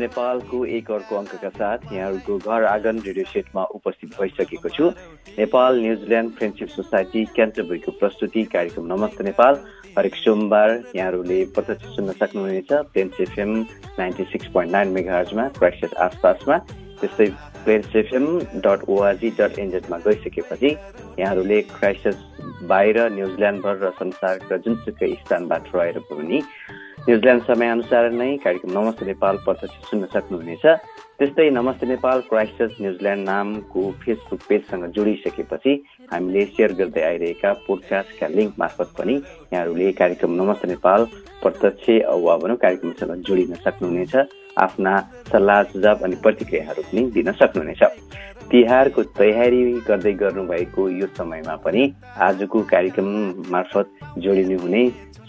नेपालको एक अर्को अङ्कका साथ यहाँहरूको घर आँगन रेडियो सेटमा उपस्थित भइसकेको छु। Nepal New Zealand friendship society क्यान्टरबरीको प्रस्तुति कार्यक्रम नमस्ते नेपाल। हरेक सोमबार यहाँहरूले प्रत्यक्ष सुन्न सक्नुहुनेछ FM ninety six point nine crisis आसपासमा। त्यस्तै FM dot O R G dot एनजेडमा गइसकेपछि यहाँहरूले क्राइसिस बाहिर न्युजिल्यान्डभर र संसारका जुनसुकै स्थानबाट रहेर पनि न्युजिल्यान्ड समयअनुसार नै कार्यक्रम नमस्ते नेपाल प्रत्यक्ष सुन्न सक्नुहुनेछ त्यस्तै Namaste Nepal Christchurch New Zealand नामको फेसबुक पेजसँग जोडिसकेपछि हामीले सेयर गर्दै आइरहेका पोडकास्टका लिङ्क मार्फत पनि यहाँहरूले कार्यक्रम नमस्ते नेपाल प्रत्यक्ष वा भनौँ कार्यक्रमसँग जोडिन सक्नुहुनेछ। आफ्ना सल्लाह सुझाव अनि प्रतिक्रियाहरू पनि दिन सक्नुहुनेछ। तिहारको तयारी गर्दै गर्नुभएको यो समयमा पनि आजको कार्यक्रम मार्फत जोडिनु हुने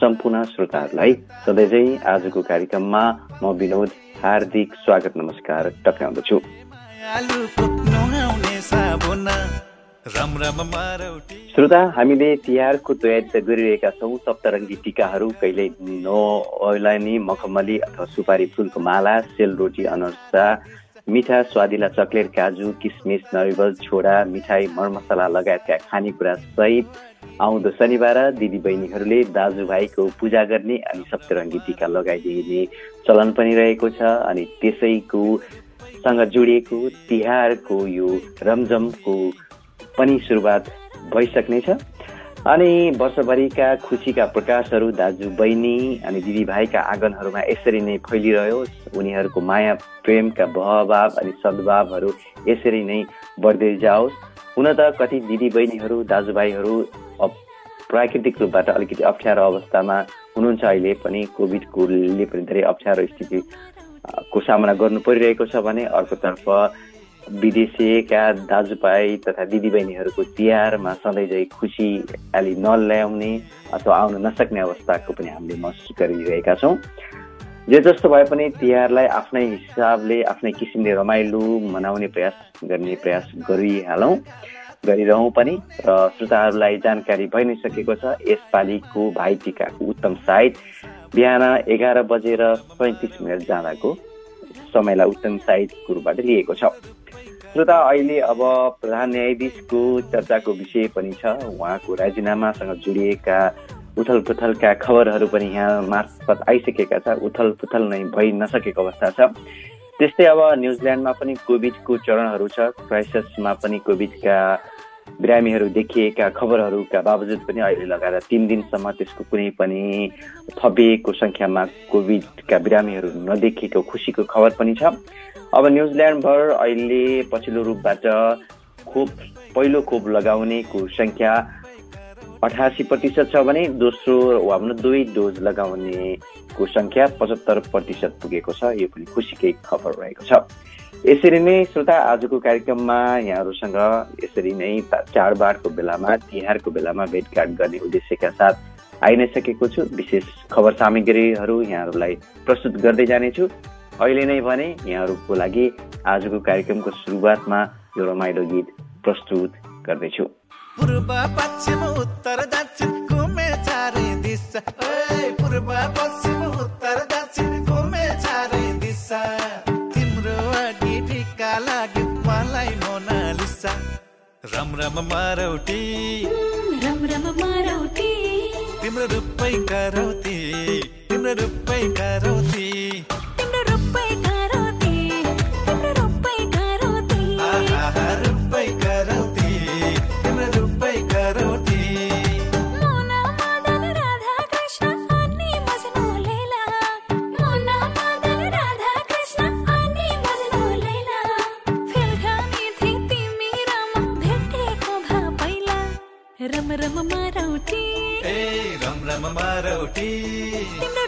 सम्पूर्ण श्रोताहरूलाई सधैँ आजको कार्यक्रममा म विनोद हार्दिक स्वागत नमस्कार टक्राउँदछु श्रोता हामीले तिहारको तयारी त गरिरहेका छौँ सप्तरङ्गी टिकाहरू कहिले नौलानी मखमली अथवा सुपारी फुलको माला सेलरोटी अनर्सा मिठा स्वादिला चक्लेट काजु किसमिस नरिवल छोडा मिठाई मरमसला लगायतका खानेकुरा सहित आउँदो शनिबार दिदीबहिनीहरूले दाजुभाइको पूजा गर्ने अनि सप्तरङ्गी टिका लगाइदिने चलन पनि रहेको छ अनि त्यसैको सँग जोडिएको तिहारको यो रमझमको पनि सुरुवात भइसक्नेछ अनि वर्षभरिका खुसीका प्रकाशहरू दाजु बहिनी अनि दिदीभाइका आँगनहरूमा यसरी नै फैलिरह्यो। उनीहरूको माया प्रेमका भावभाव अनि सद्भावहरू यसरी नै बढ्दै जाओस्। हुन त कति दिदीबहिनीहरू दाजुभाइहरू अप- प्राकृतिक रूपबाट अलिकति अप्ठ्यारो अवस्थामा हुनुहुन्छ अहिले पनि। कोभिडकोले पनि धेरै अप्ठ्यारो स्थिति को सामना गर्नु परिरहेको छ भने अर्कोतर्फ विदेशीका दाजुभाइ तथा दिदीबहिनीहरूको तिहारमा सधैँ चाहिँ खुसियाली नल्याउने अथवा आउन नसक्ने अवस्थाको पनि हामीले महसुस गरिरहेका छौँ। जे जस्तो भए पनि तिहारलाई आफ्नै हिसाबले आफ्नै किसिमले रमाइलो मनाउने प्रयास गर्ने प्रयास गरिहालौँ गरिरहँ पनि र श्रोताहरूलाई जानकारी भइ नै सकेको छ यसपालिको भाइटिकाको उत्तम साइट बिहान एघार बजेर सैँतिस मिनट जाँदाको समयलाई उत्तम साइटको रूपबाट लिएको छ। श्रोता अहिले अब प्रधान न्यायाधीशको चर्चाको विषय पनि छ। उहाँको राजीनामासँग जोडिएका उथल पुथलका खबरहरू पनि यहाँ मार्फत आइसकेका छ। उथल पुथल नै भइ नसकेको अवस्था छ। त्यस्तै अब न्युजिल्यान्डमा पनि कोभिडको चरणहरू छ। क्राइसिसमा पनि कोभिडका बिरामीहरू देखिएका खबरहरूका बावजुद पनि अहिले लगाएर तिन दिनसम्म त्यसको कुनै पनि थपिएको सङ्ख्यामा कोभिडका बिरामीहरू नदेखिएको खुसीको खबर पनि छ। अब न्युजिल्यान्डभर अहिले पछिल्लो रूपबाट खोप पहिलो खोप लगाउनेको सङ्ख्या अठासी प्रतिशत छ भने दोस्रो वा भनौँ दुई डोज लगाउनेको सङ्ख्या पचहत्तर प्रतिशत पुगेको छ। यो पनि खुसीकै खबर रहेको छ। यसरी नै श्रोता आजको कार्यक्रममा यहाँहरूसँग यसरी नै चाडबाडको बेलामा तिहारको बेलामा भेटघाट गर्ने उद्देश्यका साथ आइ नै सकेको छु। विशेष खबर सामग्रीहरू यहाँहरूलाई प्रस्तुत गर्दै जानेछु। अहिले नै भने यहाँहरूको लागि आजको कार्यक्रमको सुरुवातमा यो रमाइलो गीत प्रस्तुत गर्दैछु पूर्व पश्चिम उत्तर दक्षिण घुमे चारै दिशा पूर्व पश्चिम मोनालिसा राम राम मारौटी। रम रम मारौटी। तिम्रो रूपै करौती तिम्रो रूपै करौती। मारौटी ए रम रम मारौटी तिम्रो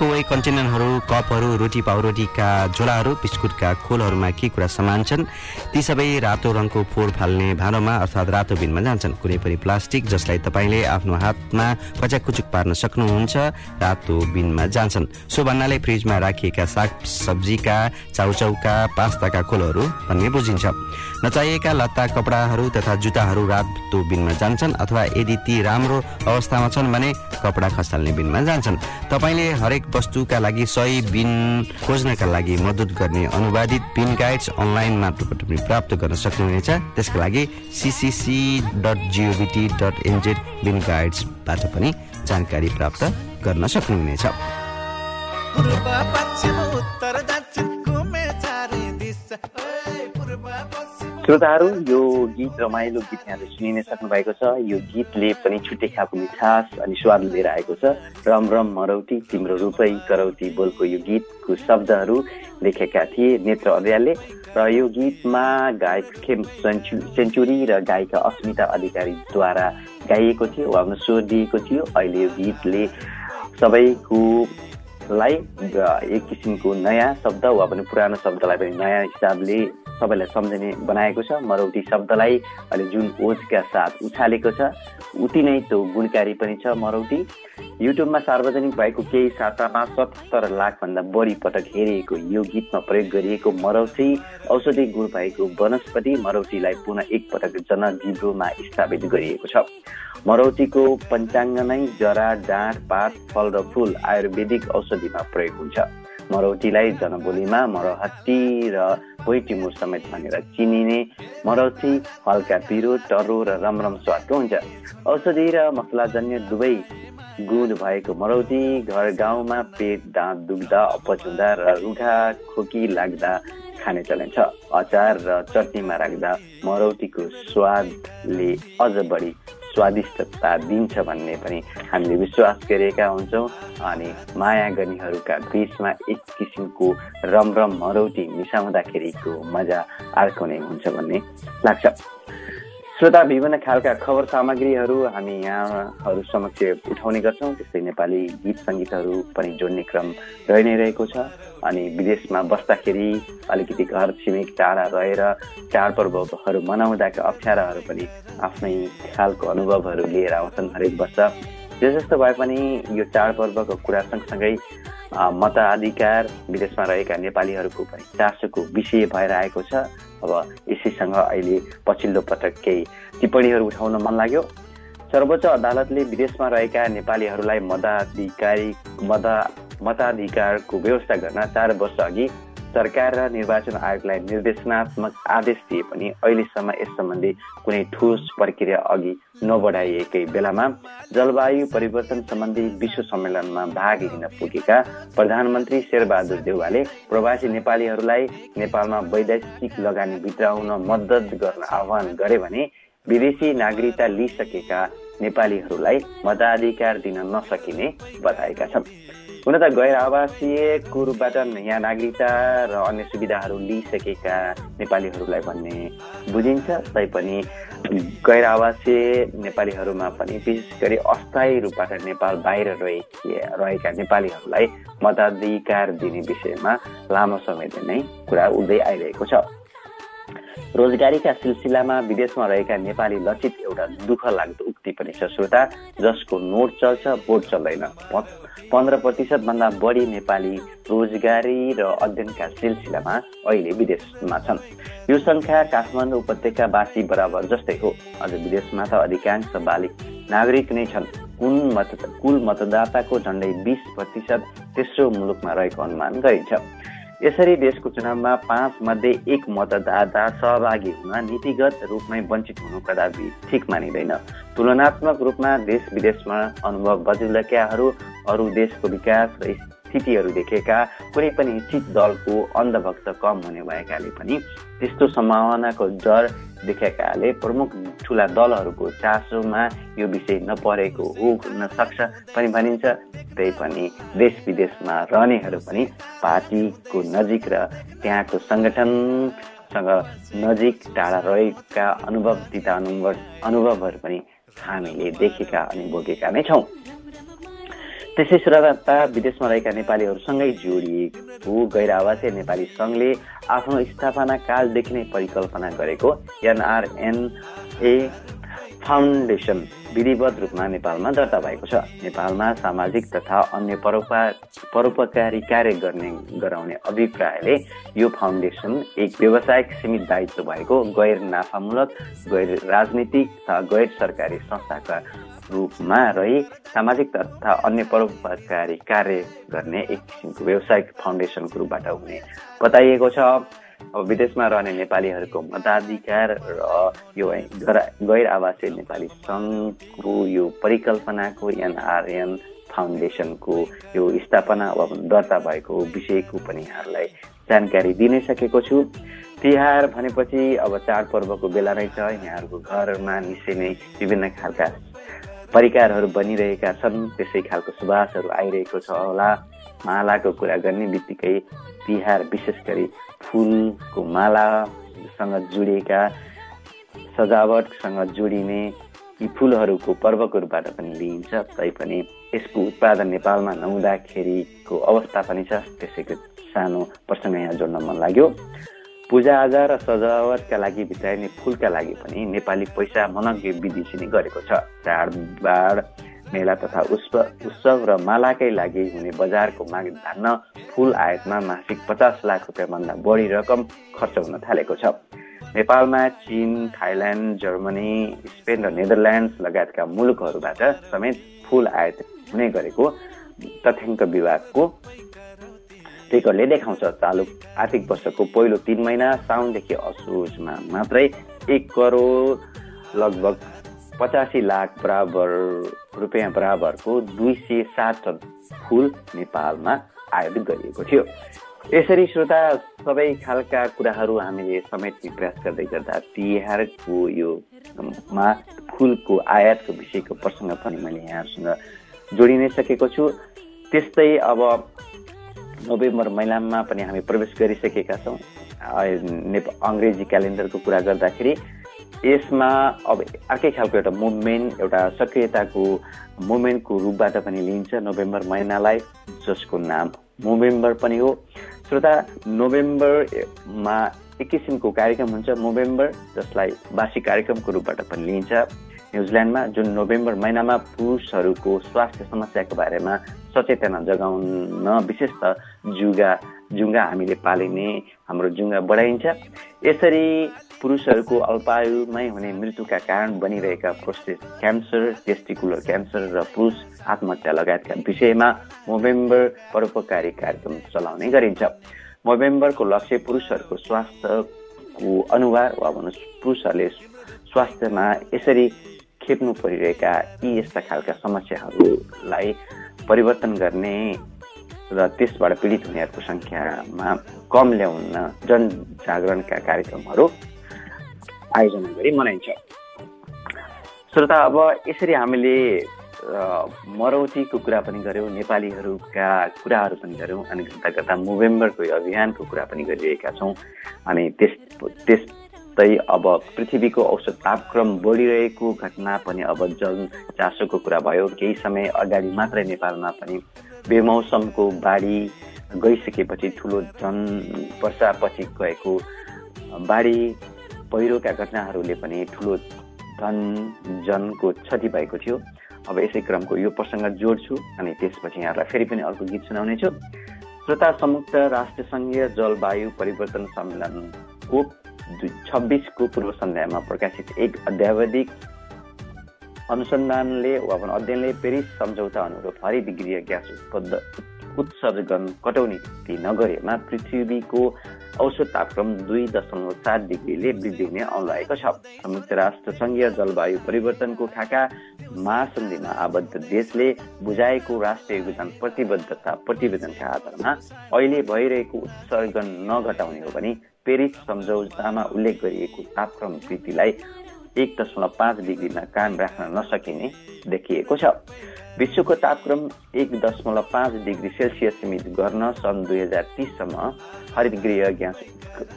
टेकअवे कन्टेनरहरू कपहरू रोटी पाउरोटीका झोलाहरू बिस्कुटका खोलहरूमा के कुरा सामान छन् ती सबै रातो रङको फोहोर फाल्ने भाँडोमा अर्थात् रातो बिनमा जान्छन्। कुनै पनि प्लास्टिक जसलाई तपाईँले आफ्नो हातमा कच्याकुचुक पार्न सक्नुहुन्छ रातो बिनमा जान्छन्। सो भन्नाले फ्रिजमा राखिएका साग सब्जीका चाउचाउका पास्ताका खोलहरू भन्ने बुझिन्छ। नचाहिएका लत्ता कपडाहरू तथा जुत्ताहरू रातो बिनमा जान्छन् अथवा यदि ती राम्रो अवस्थामा छन् भने कपडा खसाल्ने बिनमा जान्छन्। तपाईँले हरेक वस्तुका लागि सही बिन खोज्नका लागि मद्दत गर्ने अनुवादित बिन गाइड्स अनलाइन मार्फत पनि प्राप्त गर्न सक्नुहुनेछ। त्यसका लागि C C C dot G O V T dot N Z bin गाइड्सबाट पनि जानकारी प्राप्त गर्न सक्नुहुनेछ। उत्तर दक्षिण घुमे चारै दिशा। श्रोताहरू यो गीत रमाइलो गीत यहाँले सुनि नै सक्नु भएको छ। यो गीतले पनि छुट्टै खालको मिठास अनि स्वाद लिएर आएको छ। रम रम मरौटी तिम्रो रूपै करौती बोलको यो गीतको शब्दहरू लेखेका थिए नेत्र अर्यालले र यो गीतमा गायक खेम सेन्चु सेन्चुरी र गायिका अस्मिता अधिकारीद्वारा गाइएको थियो उहाँमा स्वर दिएको थियो। अहिले यो गीतले सबैको लाई एक किसिमको नयाँ शब्द वा पनि पुरानो शब्दलाई पनि नयाँ हिसाबले सबैलाई सम्झने बनाएको छ। मरौटी शब्दलाई अहिले जुन ओजका साथ उछालेको छ उति नै त्यो गुणकारी पनि छ मरौटी। युट्युबमा सार्वजनिक भएको केही सातामा सत्तर लाखभन्दा बढी पटक हेरिएको यो गीतमा प्रयोग गरिएको मरौटी औषधि गुण भएको वनस्पति मरौटीलाई पुनः एकपटक जनजीवोमा स्थापित गरिएको छ। मरौटीको पञ्चाङ्ग नै जरा डाँठ पात फल र फुल आयुर्वेदिक औषधिमा प्रयोग हुन्छ। मरौटीलाई जनबोलीमा मरहत्ती र पोइटिमुर समेत भनेर चिनिने मरौटी हल्का पिरो टर्रो र रमरम स्वादको हुन्छ। औषधि र मसलाजन्य दुवै गुण भएको मरौटी घर गाउँमा पेट दाँत दुख्दा अपच हुँदा र रुघा खोकी लाग्दा खाने चलन छ। अचार र चटनीमा राख्दा मरौटीको स्वादले अझ बढी स्वादिष्टता दिन्छ भन्ने पनि हामीले विश्वास गरेका हुन्छौँ। अनि माया गर्नेहरूका बिचमा एक किसिमको रमरम मरौटी मिसाउँदाखेरिको मजा अर्को नै हुन्छ भन्ने लाग्छ। श्रोता विभिन्न खालका खबर सामग्रीहरू हामी यहाँहरू समक्ष उठाउने गर्छौँ। त्यस्तै नेपाली गीत सङ्गीतहरू पनि जोड्ने क्रम रहि नै रहेको छ। अनि विदेशमा बस्दाखेरि अलिकति घर छिमेक टाढा रहेर चाडपर्वहरू मनाउँदाका अप्ठ्याराहरू पनि आफ्नै खालको अनुभवहरू लिएर आउँछन् हरेक वर्ष। जे जस्तो भए पनि यो चाडपर्वको कुरा सँगसँगै मताधिकार विदेशमा रहेका नेपालीहरूको पनि चासोको विषय भएर आएको छ। अब यसैसँग अहिले पछिल्लो पटक केही टिप्पणीहरू उठाउन मन लाग्यो। सर्वोच्च अदालतले विदेशमा रहेका नेपालीहरूलाई मताधिकारी मता मताधिकारको व्यवस्था गर्न चार वर्ष अघि सरकार र निर्वाचन आयोगलाई निर्देशनात्मक आदेश दिए पनि अहिलेसम्म यस सम्बन्धी कुनै ठोस प्रक्रिया अघि नबढाइएकै बेलामा जलवायु परिवर्तन सम्बन्धी विश्व सम्मेलनमा भाग लिन पुगेका प्रधानमन्त्री शेरबहादुर देउवाले प्रवासी नेपालीहरूलाई नेपालमा वैदेशिक लगानी भित्राउन मद्दत गर्न आह्वान गरे भने विदेशी नागरिकता लिइसकेका नेपालीहरूलाई मताधिकार दिन नसकिने बताएका छन्। हुन त गैर आवासीयको रूपबाट यहाँ नागरिकता र अन्य सुविधाहरू लिइसकेका नेपालीहरूलाई भन्ने बुझिन्छ। तैपनि गैर आवासीय नेपालीहरूमा पनि विशेष गरी अस्थायी रूपबाट नेपाल बाहिर रहे रहेका नेपालीहरूलाई मताधिकार दिने विषयमा लामो समयदेखि नै कुरा उठ्दै आइरहेको छ। रोजगारीका सिलसिलामा विदेशमा रहेका नेपाली लक्षित एउटा दुःख लाग्दो उक्ति पनि छ श्रोता जसको नोट चल्छ बोट चल्दैन। पन्ध्र प्रतिशत भन्दा बढी नेपाली रोजगारी र अध्ययनका सिलसिलामा अहिले विदेशमा छन्। यो संख्या काठमाडौँ उपत्यकावासी बराबर जस्तै हो। अझ विदेशमा त अधिकांश बालिक नागरिक नै छन्। कुल मत कुल मतदाताको झन्डै बिस प्रतिशत तेस्रो मुलुकमा रहेको अनुमान गरिन्छ। यसरी देशको चुनावमा पाँच मध्ये एक मतदाता सहभागी हुन नीतिगत रूपमै वञ्चित हुनु कदापि ठिक मानिँदैन। तुलनात्मक रूपमा देश विदेशमा अनुभव बजुलक्याहरू अरू देशको विकास र स्थितिहरू देखेका कुनै पनि चित दलको अन्धभक्त कम हुने भएकाले पनि त्यस्तो सम्भावनाको जर देखेकाले प्रमुख ठुला दलहरूको चासोमा यो विषय नपरेको हो हुन सक्छ पनि भनिन्छ। त्यही पनि देश विदेशमा रहनेहरू पनि पार्टीको नजिक र त्यहाँको सङ्गठनसँग नजिक टाढा रहेका अनुभव तिता अनुभव अनुभवहरू पनि हामीले देखेका अनि भोगेका नै छौँ। त्यसै श्रोता विदेशमा रहेका नेपालीहरूसँगै जोडिएको गैर आवासीय नेपाली सङ्घले आफ्नो स्थापना कालदेखि नै परिकल्पना गरेको एनआरएनए फाउन्डेसन विधिवत रूपमा नेपालमा दर्ता भएको छ। नेपालमा सामाजिक तथा अन्य परोपकार परोपकारी कार्य गर्ने गराउने अभिप्रायले यो फाउन्डेसन एक व्यावसायिक सीमित दायित्व भएको गैर नाफामूलक गैर राजनीतिक तथा गैर सरकारी संस्थाका रूपमा रही सामाजिक तथा अन्य परोपकारी कार्य गर्ने एक किसिमको व्यावसायिक फाउन्डेसनको रूपबाट हुने बताइएको छ। अब विदेशमा रहने नेपालीहरूको मताधिकार र यो गैर- आवासीय नेपाली सङ्घको यो परिकल्पनाको एनआरएन फाउन्डेसनको यो स्थापना वा दर्ता भएको विषयको पनि यहाँहरूलाई जानकारी दिनै सकेको छु। तिहार भनेपछि अब चाडपर्वको बेला नै छ। यहाँहरूको घरमा निश्चय नै विभिन्न खालका परिकारहरू बनिरहेका छन् त्यसै खालको सुवासहरू आइरहेको छ होला। मालाको कुरा गर्ने बित्तिकै तिहार विशेष गरी फुलको मालासँग जोडिएका सजावटसँग जोडिने यी फुलहरूको पर्वको रूपबाट पनि लिइन्छ। तैपनि यसको उत्पादन नेपालमा नहुँदाखेरिको अवस्था पनि छ त्यसैको सानो प्रसङ्ग यहाँ जोड्न मन लाग्यो। पूजाआजा र सजावटका लागि भित्राइने फुलका लागि पनि नेपाली पैसा मनज्ञ चाहिँ गरेको छ। चाडबाड मेला तथा उत्सव उत्सव र मालाकै लागि हुने बजारको माग धान्न फुल आयातमा मासिक पचास लाख रुपियाँभन्दा बढी रकम खर्च हुन थालेको छ। नेपालमा चीन थाइल्यान्ड जर्मनी स्पेन र नेदरल्यान्ड्स लगायतका मुलुकहरूबाट समेत फुल आयात हुने गरेको तथ्याङ्क विभागको रेकर्डले देखाउँछ। चालु आर्थिक वर्षको पहिलो तिन महिना साउनदेखि असोजमा मात्रै एक करोड लगभग पचासी लाख बराबर रुपियाँ बराबरको दुई सय सात फुल नेपालमा आयात गरिएको थियो। यसरी श्रोता सबै खालका कुराहरू हामीले समेट्ने प्रयास गर्दै गर्दा तिहारको यो मा फुलको आयातको विषयको प्रसङ्ग पनि मैले यहाँहरूसँग जोडि नै सकेको छु। त्यस्तै अब नोभेम्बर महिनामा पनि हामी प्रवेश गरिसकेका छौँ। आ, नेप अङ्ग्रेजी क्यालेन्डरको कुरा गर्दाखेरि यसमा अब अर्कै खालको एउटा मुभमेन्ट एउटा सक्रियताको मुभमेन्टको रूपबाट पनि लिइन्छ नोभेम्बर महिनालाई जसको नाम मोभेम्बर पनि हो। श्रोता नोभेम्बरमा एक किसिमको कार्यक्रम हुन्छ मोभेम्बर जसलाई वार्षिक कार्यक्रमको रूपबाट पनि लिइन्छ। न्युजिल्यान्डमा जुन नोभेम्बर महिनामा पुरुषहरूको स्वास्थ्य समस्याको बारेमा सचेतना जगाउन विशेष त जुगा जुङ्गा हामीले पालिने हाम्रो जुङ्गा बढाइन्छ। यसरी पुरुषहरूको अल्पायुमै हुने मृत्युका कारण बनिरहेका प्रोस्टेट क्यान्सर टेस्टिकुलर क्यान्सर र पुरुष आत्महत्या लगायतका विषयमा नोभेम्बर परोपकारी कार्यक्रम चलाउने गरिन्छ। नोभेम्बरको लक्ष्य पुरुषहरूको स्वास्थ्यको अनुहार वा भनौँ पुरुषहरूले स्वास्थ्यमा यसरी खेप्नु परिरहेका यी यस्ता खालका समस्याहरूलाई परिवर्तन गर्ने र त्यसबाट पीडित हुनेहरूको सङ्ख्यामा कम ल्याउन जनजागरणका कार्यक्रमहरू आयोजना गरी मनाइन्छ। श्रोता अब यसरी हामीले मरौतीको कुरा पनि गऱ्यौँ नेपालीहरूका कुराहरू पनि गऱ्यौँ अनि गर्दा गर्दा नोभेम्बरको अभियानको कुरा पनि गरिरहेका छौँ अनि त्यस त्यस्तै अब पृथ्वीको औसत तापक्रम बढिरहेको घटना पनि अब जन चासोको कुरा भयो। केही समय अगाडि मात्रै नेपालमा पनि बेमौसमको बाढी गइसकेपछि ठुलो जन वर्षापछि गएको बाढी पहिरोका घटनाहरूले पनि ठुलो धन जनको क्षति भएको थियो। अब यसै क्रमको यो प्रसङ्ग जोड्छु अनि त्यसपछि यहाँलाई फेरि पनि अर्को गीत सुनाउनेछु। श्रोता संयुक्त राष्ट्र सङ्घीय जलवायु परिवर्तन सम्मेलनको छब्बिसको पूर्व सन्ध्यामा प्रकाशित एक अध्यावधिक अनुसन्धानले वा अध्ययनले पेरिस सम्झौता अनुरूप हरितगृह ग्यास उत्पन्न उत्सर्जन कटौती नगरेमा पृथ्वीको औसत तापक्रम दुई दशमलव सात डिग्रीले वृद्धि हुने औँलाएको छ। संयुक्त राष्ट्र सङ्घीय जलवायु परिवर्तनको खाका महासन्धिमा आबद्ध देशले बुझाएको राष्ट्रिय योगदान प्रतिबद्धता प्रतिवेदनका आधारमा अहिले भइरहेको उत्सर्जन नघटाउने हो भने पेरिस सम्झौतामा उल्लेख गरिएको तापक्रम वृद्धिलाई एक दशमलव पाँच डिग्रीमा कायम राख्न नसकिने देखिएको छ। विश्वको तापक्रम एक दशमलव पाँच डिग्री सेल्सियस सीमित गर्न सन् दुई हजार तिससम्म हरित गृह ग्यास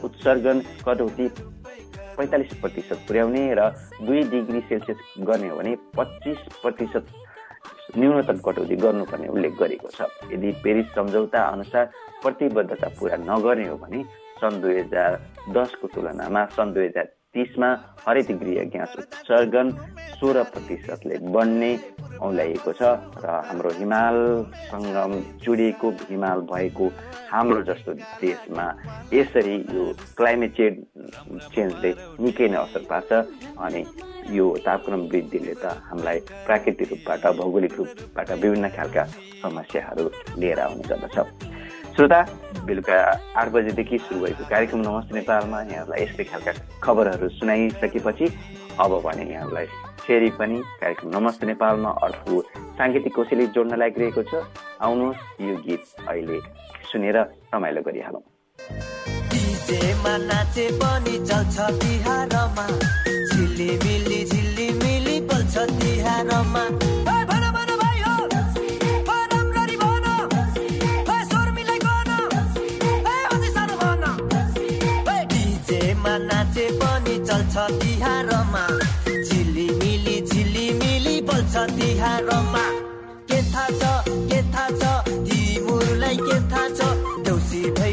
उत्सर्जन कटौती पैँतालिस प्रतिशत पुर्याउने र दुई डिग्री सेल्सियस गर्ने हो भने पच्चिस प्रतिशत न्यूनतम कटौती गर्नुपर्ने उल्लेख गरेको छ। यदि पेरिस सम्झौता अनुसार प्रतिबद्धता पुरा नगर्ने हो भने सन् दुई हजार दसको तुलनामा सन् दुई हजार तिसमा हरित गृह ग्यास उत्सर्जन सोह्र प्रतिशतले बढ्ने औँल्याइएको छ र हाम्रो हिमालसँग जोडिएको हिमाल भएको हाम्रो जस्तो देशमा यसरी यो क्लाइमेट चेन्ज चेन्जले निकै नै असर पार्छ अनि यो तापक्रम वृद्धिले त हामीलाई प्राकृतिक रूपबाट भौगोलिक रूपबाट विभिन्न खालका समस्याहरू लिएर आउने गर्दछ। श्रोता बेलुका आठ बजेदेखि सुरु भएको कार्यक्रम नमस्ते नेपालमा यहाँहरूलाई यस्तै खालका खबरहरू सुनाइसकेपछि अब भने यहाँहरूलाई फेरि पनि कार्यक्रम नमस्ते नेपालमा अर्को साङ्गीतिक कोसेली जोड्न लागिरहेको छ। आउनुहोस् यो गीत अहिले सुनेर रमाइलो गरिहालौँ। नाचे पनि चल्छ तिहारमा। झिलिमिली झिलिमिली तिहारमा। नाचे पनि चल्छ तिहारमा। झिलिमिली झिलिमिली बल्छ तिहारमा। के थाहा छ के थाहा छ तिमीहरूलाई के थाहा छ? देउसी भैलो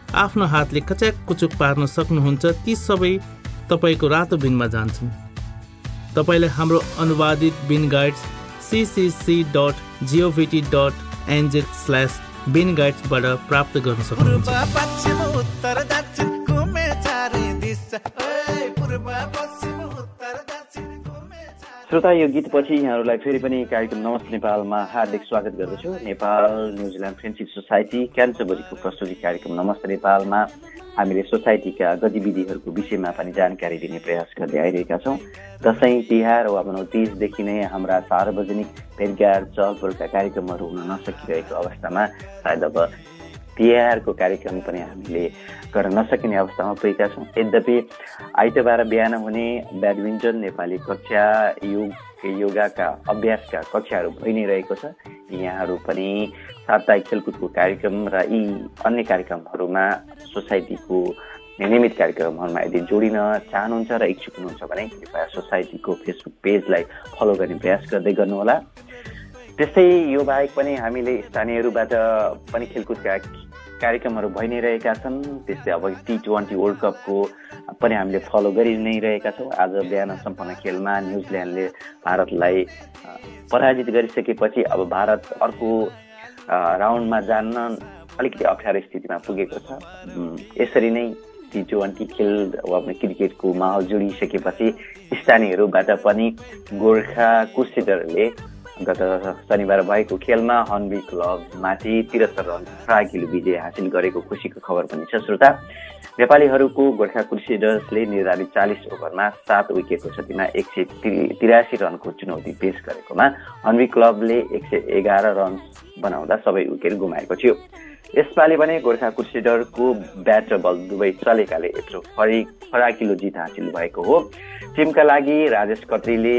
आफ्नो हातले कच्याक कुचुक पार्न सक्नुहुन्छ ती सबै तपाईँको रातो बिनमा जान्छन्। तपाईँले हाम्रो अनुवादित bin guides C C C dot G O V T dot N Z slash bin गाइड्सबाट प्राप्त गर्न सक्नुहुन्छ। श्रोता यो गीतपछि यहाँहरूलाई फेरि पनि कार्यक्रम नमस्ते नेपालमा हार्दिक स्वागत गर्दछु। Nepal New Zealand friendship society क्यान्सरबरीको प्रस्तुति कार्यक्रम नमस्ते नेपालमा। हामीले सोसाइटीका गतिविधिहरूको विषयमा पनि जानकारी दिने प्रयास गर्दै आइरहेका छौँ। दसैँ तिहार वा भनौँ तिजदेखि नै हाम्रा सार्वजनिक भेटघाट चहलपहलका कार्यक्रमहरू हुन नसकिरहेको अवस्थामा सायद अब तिहारको कार्यक्रम पनि हामीले गर्न नसकिने अवस्थामा पुगेका छौँ यद्यपि आइतबार बिहान हुने ब्याडमिन्टन नेपाली कक्षा योग योगाका अभ्यासका कक्षाहरू भइ नै रहेको छ यहाँहरू पनि साप्ताहिक खेलकुदको कार्यक्रम र यी अन्य कार्यक्रमहरूमा सोसाइटीको नियमित कार्यक्रमहरूमा यदि जोडिन चाहनुहुन्छ र इच्छुक हुनुहुन्छ भने कृपया सोसाइटीको फेसबुक पेजलाई फलो गर्ने प्रयास गर्दै गर्नुहोला त्यस्तै यो बाहेक पनि हामीले स्थानीयहरूबाट पनि खेलकुदका कार्यक्रमहरू भइ नै रहेका छन्। त्यस्तै अब टी ट्वेन्टी वर्ल्ड कपको पनि हामीले फलो गरि नै रहेका छौँ। आज बिहान सम्पन्न खेलमा न्युजिल्यान्डले भारतलाई पराजित गरिसकेपछि अब भारत अर्को राउन्डमा जान्न अलिकति अप्ठ्यारो स्थितिमा पुगेको छ। यसरी नै टी ट्वेन्टी खेल पनि क्रिकेटको माहौल जोडिसकेपछि स्थानीयहरूबाट पनि गोर्खा क्रुसेडरले गत शनिबार भएको खेलमा हन्बी क्लबमाथि तिरहत्तर रन फ्राकिलो विजय हासिल गरेको खुसीको खबर पनि छ श्रोता। नेपालीहरूको गोर्खा क्रुसेडर्सले निर्धारित चालिस ओभरमा सात विकेटको क्षतिमा एक सय तिरासी रनको चुनौती पेश गरेकोमा हन्बी क्लबले एक सय एघार रन बनाउँदा सबै विकेट गुमाएको थियो। यसपालि भने गोर्खा क्रुसेडरको ब्याट र बल दुवै चलेकाले यत्रो फरि फराकिलो जित हासिल भएको हो। टिमका लागि राजेश कत्रीले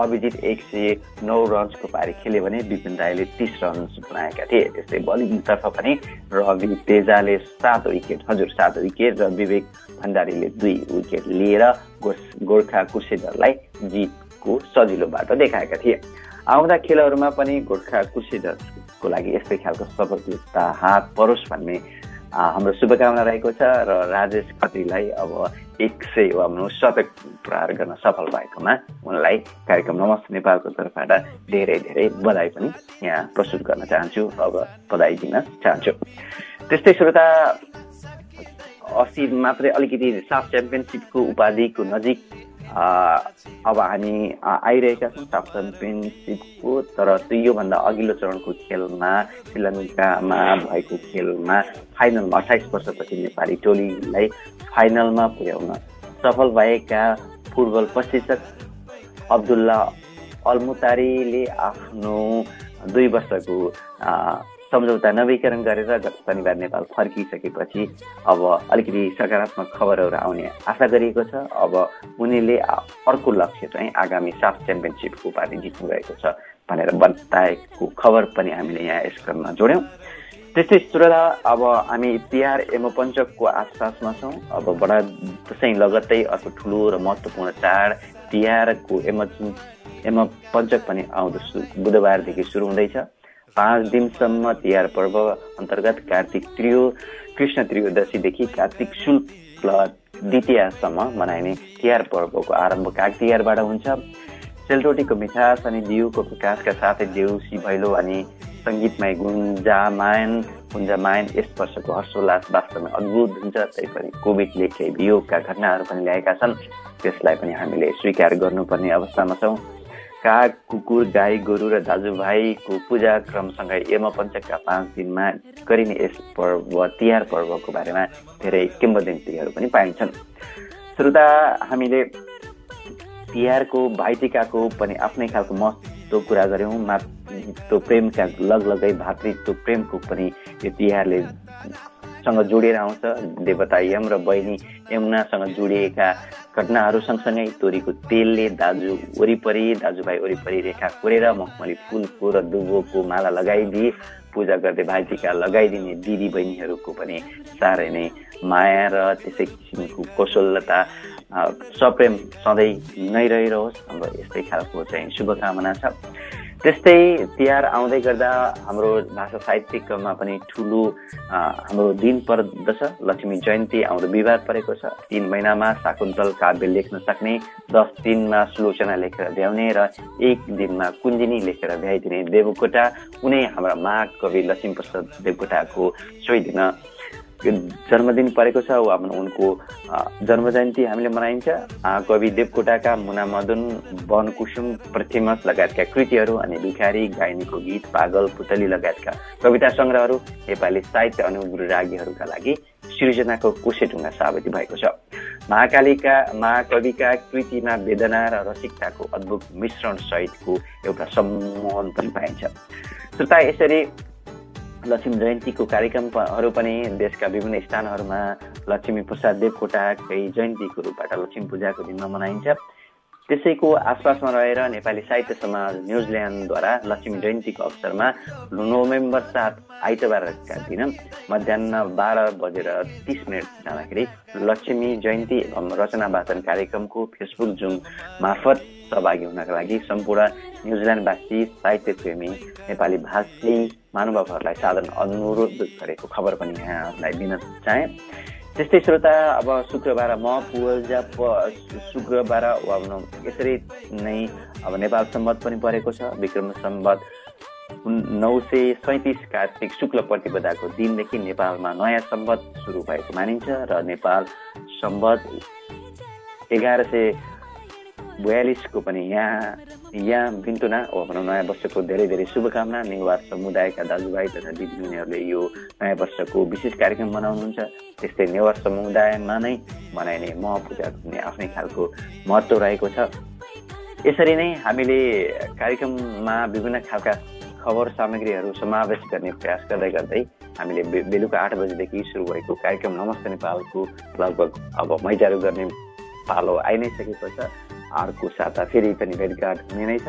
अभिजित एक सय नौ रन्सको पारी खेले भने विपिन राईले तिस रन्स बनाएका थिए। त्यस्तै बलिङतर्फ पनि रवि तेजाले सात विकेट हजुर सात विकेट र विवेक भण्डारीले दुई विकेट लिएर गोर्खा क्रुसेडरलाई जितको सजिलो बाटो देखाएका थिए। आउँदा खेलहरूमा पनि गोर्खा क्रुसेडर्सको लागि यस्तै खालको सफलता हात परोस् भन्ने हाम्रो शुभकामना रहेको छ र राजेश खत्रीलाई अब एक सय वा भनौँ शतक प्रहार गर्न सफल भएकोमा उनलाई कार्यक्रम नमस्ते नेपालको तर्फबाट धेरै धेरै बधाई पनि यहाँ प्रस्तुत गर्न चाहन्छु। अब बधाई दिन चाहन्छु। त्यस्तै श्रोता अस्ति मात्रै अलिकति साफ च्याम्पियनसिपको उपाधिको नजिक अब हामी आइरहेका छौँ साफ च्याम्पियनसिपको तर त्यो योभन्दा अघिल्लो चरणको खेलमा श्रीलङ्कामा भएको खेलमा फाइनलमा अठाइस वर्षपछि नेपाली टोलीलाई फाइनलमा पुर्याउन सफल भएका फुटबल प्रशिक्षक अब्दुल्ला अल्मुतारीले आफ्नो दुई वर्षको सम्झौता नवीकरण गरेर गत शनिबार नेपाल फर्किसकेपछि अब अलिकति सकारात्मक खबरहरू आउने आशा गरिएको छ। अब उनीले अर्को लक्ष्य चाहिँ आगामी साफ च्याम्पियनसिपको उपाधि जित्नु छ भनेर बताएको खबर पनि हामीले यहाँ यस क्रममा जोड्यौँ। त्यस्तै श्रोता अब हामी तिहार एमोपञ्चकको आसपासमा छौँ। अब बडा दसैँ लगत्तै अर्को ठुलो र महत्त्वपूर्ण चाड तिहारको एम एमपञ्चक पनि आउँदो बुधबारदेखि सुरु हुँदैछ। पाँच दिनसम्म तिहार पर्व अन्तर्गत कार्तिक त्रियो कृष्ण त्रयोदशीदेखि कार्तिक शुक्ल द्वितीयसम्म मनाइने तिहार पर्वको आरम्भ काग तिहारबाट हुन्छ। सेलरोटीको मिठास अनि दिउको प्रकाशका साथै देउसी भैलो अनि सङ्गीतमय गुन्जामायन गुन्जामायन यस वर्षको हर्षोल्लास वास्तवमै अद्भुत हुन्छ। तैपनि कोभिडले केही वियोगका घटनाहरू पनि ल्याएका छन्। त्यसलाई पनि हामीले स्वीकार गर्नुपर्ने अवस्थामा छौँ। काग कुकुर गाई गोरु र दाजुभाइको पूजा क्रमसँगै यमपञ्चकका पाँच दिनमा गरिने यस पर्व तिहार पर्वको बारेमा धेरै किम्बदन्तीहरू पनि पाइन्छन्। श्रोता हामीले तिहारको भाइटिकाको पनि आफ्नै खालको महत्त्व कुरा गऱ्यौँ। मातृत्व प्रेमका लगलगै भातृत्व प्रेमको पनि यो तिहारले सँग जोडिएर आउँछ। देवता यम र बहिनी यमुनासँग जोडिएका घटनाहरू सँगसँगै तोरीको तेलले दाजु वरिपरि दाजुभाइ वरिपरि रेखा कोरेर मखमली फुलको र दुबोको माला लगाइदिए। पूजा गर्दै भाइटिका लगाइदिने दिदी बहिनीहरूको पनि साह्रै नै माया र त्यसै किसिमको कौशलता सप्रेम सधैँ नै रहिरहोस्। हाम्रो यस्तै खालको चाहिँ शुभकामना छ। त्यस्तै तिहार आउँदै गर्दा हाम्रो भाषा साहित्यिकमा पनि ठुलो हाम्रो दिन पर्दछ। लक्ष्मी जयन्ती आउँदो बिहिबार परेको छ। तिन महिनामा शाकुन्तल काव्य लेख्न सक्ने दस दिनमा सुलोचना लेखेर भ्याउने र एक दिनमा कुञ्जिनी लेखेर भ्याइदिने देवकोटा। उनै हाम्रा महाकवि लक्ष्मीप्रसाद देवकोटाको सोही दिन जन्मदिन परेको छ वा उनको जन्म जयन्ती हामीले मनाइन्छ। कवि देवकोटाका मुना मदन वनकुसुम प्रतिमस लगायतका कृतिहरू अनि भिखारी गाइनीको गीत पागल पुतली लगायतका कविता सङ्ग्रहहरू नेपाली साहित्य अनुरागीहरूका लागि सृजनाको कुशेढुङ्गा साबित भएको छ। महाकालीका महाकविका कृतिमा वेदना र रसिकताको अद्भुत मिश्रण सहितको एउटा सम्मोहन पनि पाइन्छ। श्रोता यसरी लक्ष्मी जयन्तीको कार्यक्रमहरू पनि देशका विभिन्न स्थानहरूमा लक्ष्मी प्रसाद देवकोटाकै जयन्तीको रूपबाट लक्ष्मी पूजाको दिनमा मनाइन्छ। त्यसैको आसपासमा रहेर नेपाली साहित्य समाज न्युजिल्यान्डद्वारा लक्ष्मी जयन्तीको अवसरमा नोभेम्बर सात आइतबारका दिन मध्याह बाह्र बजेर तिस मिनट जाँदाखेरि लक्ष्मी जयन्ती एवं रचना वाचन कार्यक्रमको फेसबुक जुम मार्फत सहभागी हुनका लागि सम्पूर्ण न्युजिल्यान्डवासी साहित्य प्रेमी नेपाली भाषी महानुभावहरूलाई साधारण अनुरोध गरेको खबर पनि यहाँलाई दिन चाहे। त्यस्तै श्रोता अब शुक्रबार म पूजा प शुक्रबार यसरी नै अब नेपाल सम्बत पनि परेको छ। विक्रम सम्बत नौ सय सैँतिस कार्तिक शुक्ल प्रतिपदाको दिनदेखि नेपालमा नयाँ सम्बत सुरु भएको मानिन्छ र नेपाल सम्बत एघार सय बयालिसको पनि यहाँ यहाँ बिन्तुना हो भनौँ नयाँ वर्षको धेरै धेरै शुभकामना नेवार समुदायका दाजुभाइ तथा दिदीबहिनीहरूले यो नयाँ वर्षको विशेष कार्यक्रम मनाउनुहुन्छ त्यस्तै नेवार समुदायमा नै मनाइने मह पूजा भन्ने आफ्नै खालको महत्त्व रहेको छ यसरी नै हामीले कार्यक्रममा विभिन्न खालका खबर सामग्रीहरू समावेश गर्ने प्रयास गर्दै गर्दै हामीले बे- बेलुका आठ बजीदेखि सुरु भएको कार्यक्रम नमस्ते नेपालको लगभग अब मैजारू गर्ने पालो आइ नै सकेको छ अर्को साता फेरि पनि भेटघाट हुने नै छ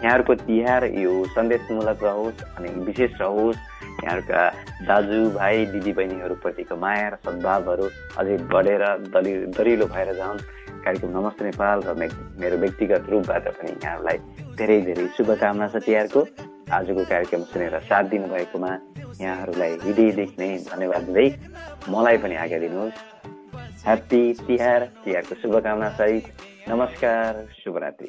यहाँहरूको तिहार यो सन्देशमूलक रहोस् अनि विशेष रहोस्। यहाँहरूका दाजुभाइ दिदीबहिनीहरूप्रतिको माया र सद्भावहरू अझै बढेर दलि दरिलो भएर जाउन् कार्यक्रम नमस्ते नेपाल र मेरो व्यक्तिगत रूपबाट पनि यहाँहरूलाई धेरै धेरै शुभकामना छ तिहारको। आजको कार्यक्रम सुनेर साथ दिनुभएकोमा यहाँहरूलाई हृदयदेखि नै धन्यवाद दिँदै मलाई पनि आज्ञा दिनुहोस्। ह्याप्पी तिहार तिहारको शुभकामना सहित। नमस्कार शुभरात्रि